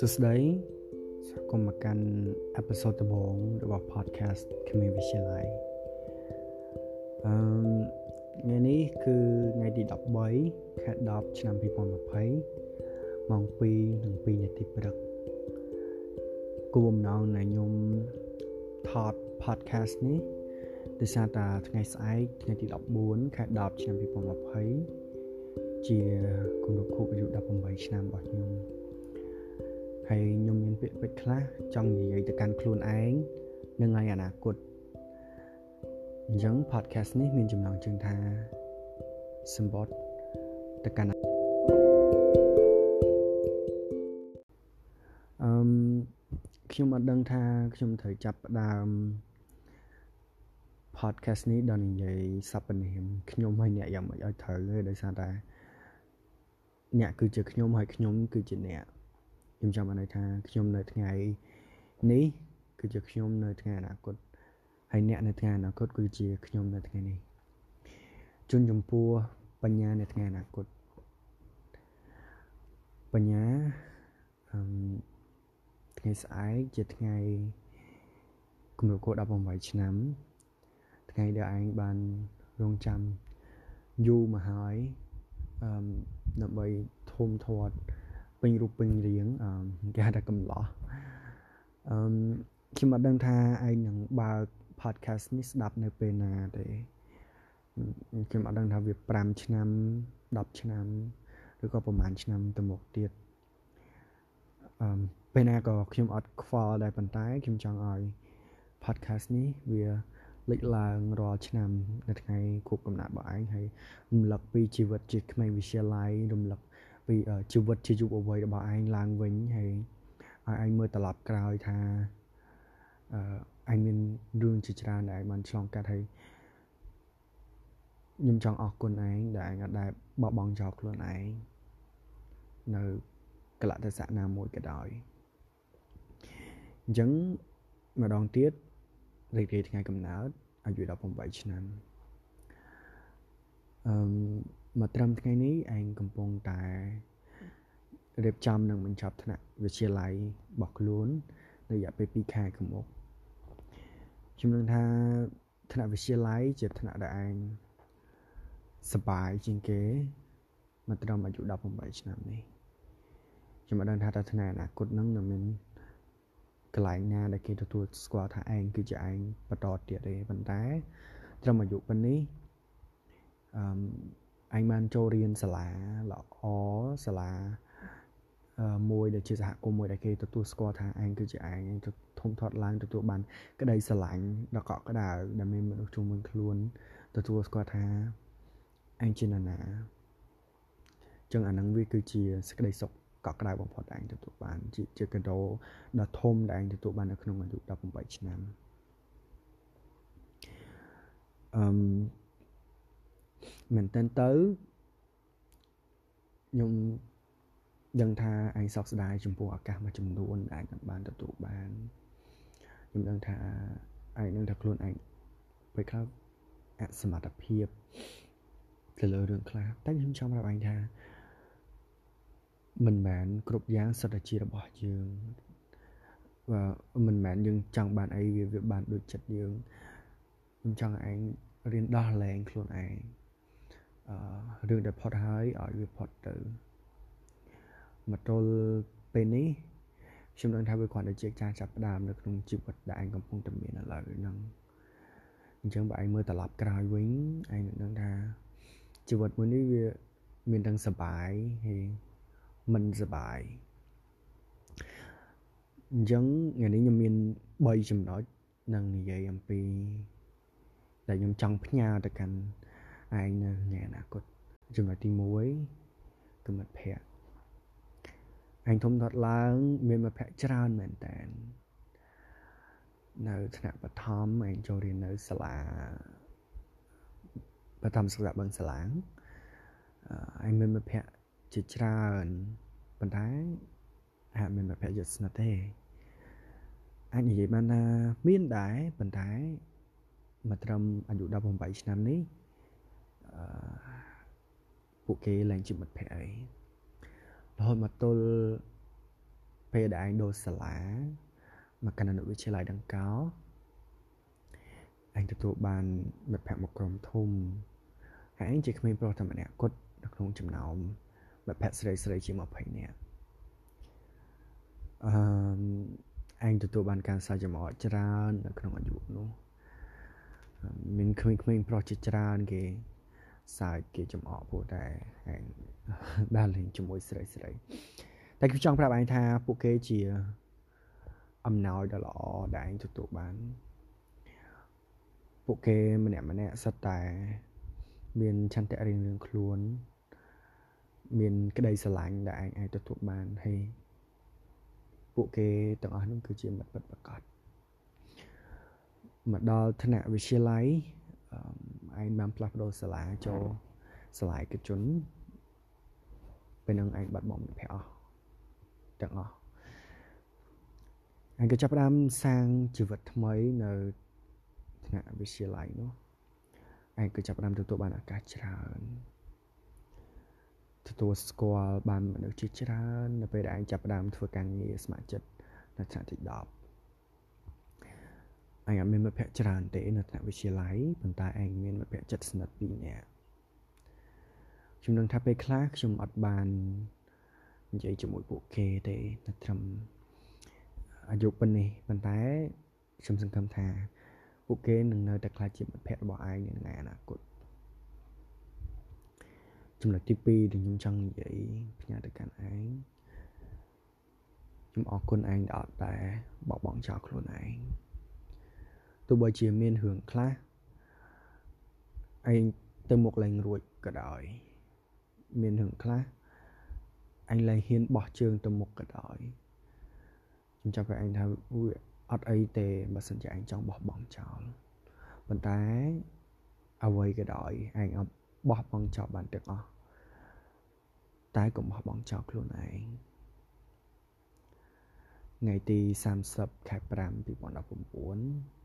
សួស្តីស្វាគមន៍មកកាន់អេពីសូតដំបូងរបស់ podcast គ្មានវិទ្យាល័យអឺថ្ងៃនេះគឺថ្ងៃទី13ខែ10ឆ្នាំ2020ម៉ោង2:02នាទីព្រឹកគួរបំណងនៃខ្ញុំថត podcast នេះដោយសារតែថ្ងៃស្អែកថ្ងៃទី14ខែ10ឆ្នាំ2020ជាគម្រប់ខួបអាយុ18ឆ្នាំរបស់ខ្ញុំ ហើយខ្ញុំមានពាក្យពេចន៍ខ្លះចង់និយាយទៅកាន់ខ្លួនឯងនិងឲ្យអនាគតអញ្ចឹង podcast នេះមានចំណងជើងថាសម្បត្តិទៅកាន់អឺមខ្ញុំអត់ដឹងថាខ្ញុំត្រូវចាប់ផ្ដើម podcast នេះដល់និយាយសព្វនាមខ្ញុំហើយអ្នកយ៉ាងម៉េចឲ្យត្រូវទេដោយសារតែអ្នកគឺជាខ្ញុំហើយខ្ញុំគឺជាអ្នក ខ្ញុំចង់បានន័យថាខ្ញុំនៅថ្ងៃនេះគឺជាខ្ញុំនៅថ្ងៃអនាគតហើយអ្នកនៅថ្ងៃអនាគតគឺជាខ្ញុំនៅថ្ងៃនេះជូនចំពោះបញ្ញានៅថ្ងៃអនាគតបញ្ញាអឺថ្ងៃស្អែកជាថ្ងៃគម្រប់គោ18ឆ្នាំ ថ្ងៃដែលឯងបានរងចាំយូរមកហើយអឺដើម្បីធំធាត់ ពេញរូបពេញរាងគេហៅថាកំឡោះអឺខ្ញុំអត់ដឹងថាឯងនឹងបើក podcast នេះស្ដាប់នៅពេលណាទេខ្ញុំអត់ដឹងថាវា5ឆ្នាំ10ឆ្នាំឬក៏ប្រហែលឆ្នាំទៅមុខទៀតអឺពេលណាក៏ខ្ញុំអត់ខ្វល់ដែរប៉ុន្តែខ្ញុំចង់ឲ្យ podcast នេះវាលេចឡើងរាល់ឆ្នាំ នៅថ្ងៃគប់កំណត់របស់ឯងហើយរំលឹកពីជីវិតជាក្មេងវិទ្យាល័យរំលឹក ពីជីវិតជាយុវវ័យរបស់ឯងឡើងវិញហើយឲ្យឯងមើលត្រឡប់ក្រោយថាអឺឯងមានរឿងជាច្រើនដែលឯងបានឆ្លងកាត់ហើយខ្ញុំចង់អរគុណឯងដែលឯងអត់ដែលបោះបង់ចោលខ្លួនឯងនៅកលៈទេសៈណាមួយក៏ដោយអញ្ចឹងម្ដងទៀតរីករាយថ្ងៃកំណើតអាយុ18ឆ្នាំអឺ មកត្រឹមថ្ងៃនេះឯងកំពុងតែរៀបចំនឹងបញ្ចប់ថ្នាក់វិទ្យាល័យរបស់ខ្លួននៅរយៈពេល2ខែខាងមុខខ្ញុំនឹងថាថ្នាក់វិទ្យាល័យជាថ្នាក់ដែលឯងសប្បាយជាងគេមកត្រឹមអាយុ18ឆ្នាំនេះខ្ញុំមិនដឹងថាតើថ្នាក់អនាគតនឹងនៅមានកន្លែងណាដែលគេទទួលស្គាល់ថាឯងគឺជាឯងបន្តទៀតទេប៉ុន្តែត្រឹមអាយុប៉ុណ្នេះអឺ អញបានចូលរៀនសាលាល្អសាលាមួយដែលជាសហគមន៍មួយដែលគេទទួលស្គាល់ថាឯងគឺជាឯងធំធាត់ឡើងទទួលបាន ក្តីស្រឡាញ់ដ៏កក់ក្ដៅដែលមានមនុស្សជុំវិញខ្លួនទទួលស្គាល់ថាឯងជានរណាចឹងអានឹងវាគឺជាសេចក្តីសុខកក់ក្ដៅបំផុតដែលឯងទទួលបានជាជាកដោដ៏ធំដែលឯងទទួលបាននៅក្នុងអាយុ18ឆ្នាំអឺម មែនតើទៅខ្ញុំដឹងថាឯងសោកស្ដាយចំពោះឱកាសមួយចំនួនដែលអាចបានទទួលបានខ្ញុំដឹងថាឯងនឹងថាខ្លួនឯងពេលខ្លះអសមត្ថភាពទៅលើរឿងខ្លះតែខ្ញុំចង់ប្រាប់ឯងថាមិនមែនគ្រប់យ៉ាងសុទ្ធតែជារបស់យើងមិនមែនយើងចង់បានអីវាវាបានដូចចិត្តយើងខ្ញុំចង់ឲ្យឯងរៀនដោះលែងខ្លួនឯងអឺ រឿងដែលផុតហើយឲ្យវាផុតទៅមកទល់ពេលនេះខ្ញុំដឹងថាវាគ្រាន់តែជាការចាប់ផ្ដើមនៅក្នុងជីវិតដែលឯងកំពុងតែមានឥឡូវហ្នឹងអញ្ចឹងបើឯងមើលត្រឡប់ក្រោយវិញឯងនឹងដឹងថាជីវិតមួយនេះវាមានទាំងសុបាយហើយមិនសុបាយអញ្ចឹងថ្ងៃនេះខ្ញុំមាន3ចំណុចនឹងនិយាយអំពីដែលខ្ញុំចង់ផ្ញើទៅកាន់ ឯងនៅថ្ងៃអនាគតចំណុចទី1គឺមិត្តភ័ក្តិឯងធំធាត់ឡើងមានមិត្តភ័ក្តិច្រើនមែនតើនៅថ្នាក់បឋមឯងចូលរៀននៅសាលាបឋមសិក្សាបឹងសាឡាងឯងមានមិត្តភ័ក្តិជាច្រើនប៉ុន្តែហាក់មានមិត្តភ័ក្តិយកស្និទ្ធទេអាចនិយាយបានថាមានដែរប៉ុន្តែមកត្រឹមអាយុ18ឆ្នាំនេះអឺ ពួកគេឡើងជាមិត្តភ័ក្តិអីរហូតមកទល់ពេលដែលឯងដូរសាលាមកកណ្ដាលវិទ្យាល័យដង្កោឯងទទួលបានមិត្តភ័ក្តិមកក្រុមធំហើយឯងជាក្មេងប្រុសតែម្នាក់គត់នៅក្នុងចំណោមមិត្តភ័ក្តិស្រីស្រីជាង20នាក់អឺឯងទទួលបានការសាចំអកច្រើននៅក្នុងអាយុនោះមានក្មេងៗប្រុសជាច្រើនគេ សើចគេចំអកពួកតែឯងដើរលេងជាមួយស្រីស្រីតែខ្ញុំចង់ប្រាប់ឯងថាពួកគេជាអំណោយដ៏ល្អដែលឯងទទួលបាន ពួកគេម្នាក់ម្នាក់សិតតែ មានឆន្ទៈរៀងៗខ្លួន មានក្តីស្រឡាញ់ដែលឯងអាចទទួលបានហើយពួកគេទាំងអស់នោះគឺជាមិត្តពិតប្រាកដមកដល់ថ្នាក់វិទ្យាល័យ ឯងបានផ្លាស់ប្ដូរសាលាចូលសាលាឯកជនពេលនឹងឯងបាត់បង់មិត្តភ័ក្តិអស់ទាំងអស់ឯងក៏ចាប់ផ្ដើមសាងជីវិតថ្មីនៅថ្នាក់វិទ្យាល័យនោះឯងក៏ចាប់ផ្ដើមទទួលបានឱកាសច្រើនទទួលស្គាល់បានមនុស្សជាច្រើននៅពេលដែលឯងចាប់ផ្ដើមធ្វើការងារស្ម័គ្រចិត្តនៅថ្នាក់ទី10 ឯងអត់មានមិត្តភ័ក្តិច្រើនទេនៅថ្នាក់វិទ្យាល័យប៉ុន្តែឯងមានមិត្តភ័ក្តិចិត្តស្និទ្ធ2នាក់ខ្ញុំនឹងថាពេលខ្លះខ្ញុំអត់បាននិយាយជាមួយពួកគេទេនៅត្រឹមអាយុប៉ុណ្នេះប៉ុន្តែខ្ញុំសង្ឃឹមថាពួកគេនឹងនៅតែខ្លាចជាមិត្តភ័ក្តិរបស់ឯងនៅថ្ងៃអនាគតចំណុចទី2ដែលខ្ញុំចង់និយាយផ្ញើទៅកាន់ឯងខ្ញុំអរគុណឯងដែលអត់តែបោះបង់ចោលខ្លួនឯង ទោះបីជាមានរឿងខ្លះឯងទៅមុខលែងរួចក៏ដោយមានរឿងខ្លះអញលែងហ៊ានបោះជើងទៅមុខក៏ដោយខ្ញុំចាប់ឲ្យឯងថាវាអត់អីទេបើសិនជាឯងចង់បោះបង់ចោលប៉ុន្តែអ្វីក៏ដោយឯងបោះបង់ចោលបានទាំងអស់តែកុំបោះបង់ចោលខ្លួនឯងថ្ងៃទី30ខែ5 2019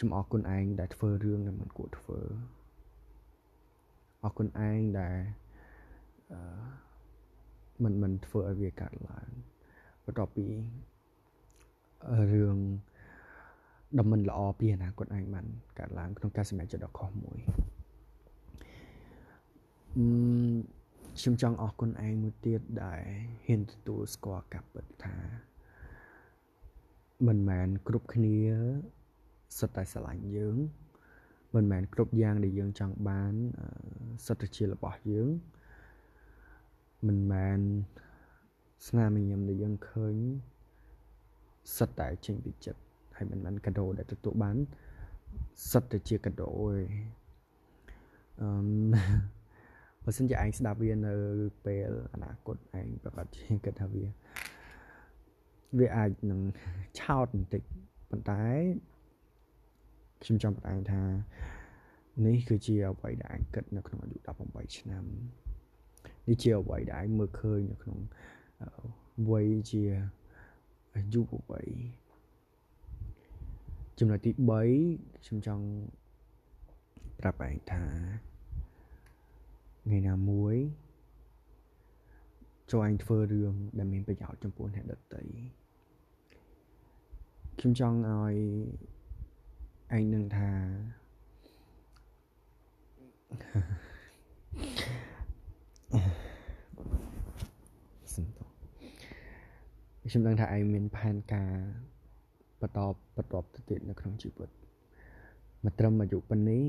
ខ្ញុំអរគុណឯងដែលធ្វើរឿងដែលមិនគួរធ្វើអរគុណឯងដែលអឺមិនមិនធ្វើឲ្យវាកើតឡើងបន្ទាប់ពីរឿងដ៏មិនល្អពីអនាគតឯងបានកើតឡើងក្នុងការសម្រេចចិត្តដ៏ខុសមួយអឺខ្ញុំចង់អរគុណឯងមួយទៀតដែលហ៊ានទទួលស្គាល់ការពិតថាមិនមែនគ្រប់គ្នា សុទ្ធតែស្រឡាញ់យើងមិនមែនគ្រប់យ៉ាងដែលយើងចង់បានសុទ្ធតែជារបស់យើងមិនមែនស្នាមញញឹមដែលយើងឃើញសិតតែចេញពីចិត្តហើយមិនមែនកាដូដែលទទួលបានសិតតែជាកាដូឯងអឺបើសិនជាឯងស្ដាប់វានៅពេលអនាគតឯងប្រកាសជាគិតថាវាវាអាចនឹងឆោតបន្តិចប៉ុន្តែ ខ្ញុំចង់ប្រាប់ឯងថានេះគឺជាអ្វីដែលឯងគិតនៅក្នុងអាយុ18ឆ្នាំនេះជាអ្វីដែលឯងមើលឃើញនៅក្នុងវ័យជាអាយុវ័យចំណុចទី3ខ្ញុំចង់ប្រាប់ឯងថាថ្ងៃណាមួយចូលឯងធ្វើរឿងដែលមានប្រយោជន៍ចំពោះអ្នកដទៃខ្ញុំចង់ឲ្យ ឯងនឹងថាសំទោខ្ញុំដឹងថាឯងមានផែនការបន្តបន្តទៅទៀតនៅក្នុងជីវិតមកត្រឹមអាយុប៉ុណ្នេះ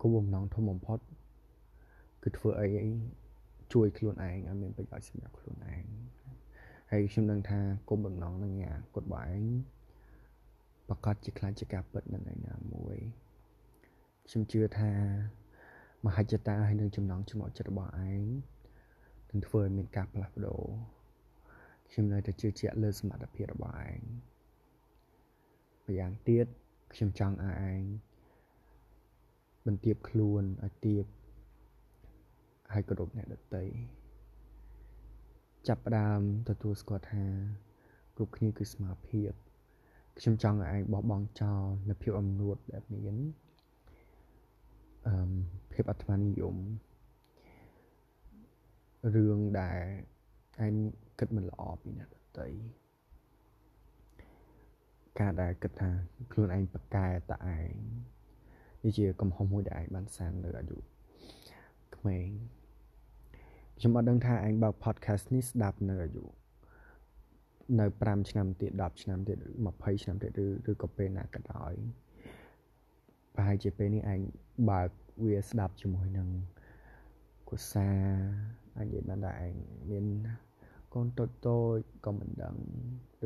គោលបំណងធំបំផុតគឺធ្វើអីជួយខ្លួនឯងឲ្យមានប្រយោជន៍សម្រាប់ខ្លួនឯងហើយខ្ញុំដឹងថាគោលបំណងនឹងអាគត់បងឯង ប្រកាសជាខ្លាចជាការពិតនៅថ្ងៃណាមួយខ្ញុំជឿថាមហិច្ឆតាហើយនឹងចំណងចំណុចចិត្តរបស់ឯងនឹងធ្វើឲ្យមានការផ្លាស់ប្ដូរខ្ញុំនៅតែជឿជាក់លើសមត្ថភាពរបស់ឯងម្យ៉ាងទៀតខ្ញុំចង់ឲ្យឯងបន្ទាបខ្លួនឲ្យទៀបហើយគោរពអ្នកដទៃចាប់ផ្ដើមទទួលស្គាល់ថាគ្រប់គ្នាគឺស្មារភាព ខ្ញុំចង់ឲ្យឯងបោះបង់ចោលនៅភាពអំនួតដែលមានអឺភាពអត្មានិយមរឿងដែលឯងគិតមិនល្អពីអ្នកដតីការដែលគិតថាខ្លួនឯងប្រកែតឯងនេះជាកំហុសមួយដែលឯងបានសាងនៅអាយុក្មេងខ្ញុំអត់ដឹងថាឯងបើក podcast នេះស្ដាប់នៅអាយុ នៅ5ឆ្នាំទៀត10ឆ្នាំទៀត20ឆ្នាំទៀតឬឬក៏ពេលណាក៏ដោយប្រហែលជាពេលនេះឯងបើកវាស្ដាប់ជាមួយនឹងគូសាអាចនិយាយបានថាឯងមានកូនតូចតូចក៏មិនដឹង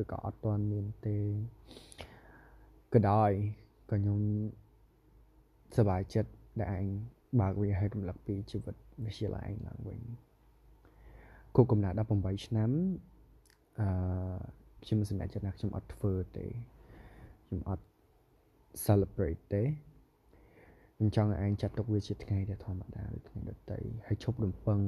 ឬក៏អត់ទាន់មានទេក៏ដោយក៏ខ្ញុំសប្បាយចិត្តដែលឯងបើកវាឲ្យរំលឹកពីជីវិតវិទ្យាល័យឯងឡើងវិញគូកំណត់18ឆ្នាំ អឺខ្ញុំសម្រេចចិត្តថាខ្ញុំអត់ធ្វើទេខ្ញុំអត់ celebrate ទេខ្ញុំចង់ឲ្យឯងចាត់ទុកវាជាថ្ងៃដែលធម្មតាដូចថ្ងៃដទៃហើយឈប់រំពឹង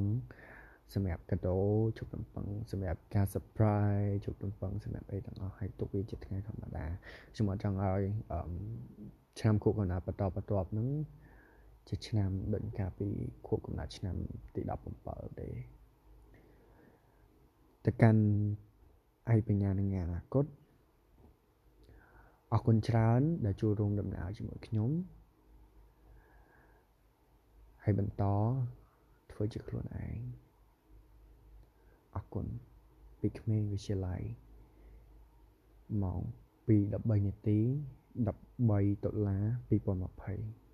សម្រាប់កាដូជប់រំពឹងសម្រាប់ការ surprise ជប់រំពឹងសម្រាប់អីទាំងអស់ហើយទុកវាជាថ្ងៃធម្មតាខ្ញុំអត់ចង់ឲ្យឆ្នាំខួបកំណត់បន្តបន្ទាប់ហ្នឹងជាឆ្នាំដូចកាលពីខួបកំណត់ឆ្នាំទី17ទេទៅកាន់ ឯបញ្ញានឹងអនាគតអរគុណច្រើនដែលចូលរួមដំណើរជាមួយខ្ញុំហើយបន្តធ្វើជាខ្លួនឯងអរគុណពីក្មេងវិទ្យាល័យម៉ោង2:13នាទី13ដុល្លារ2020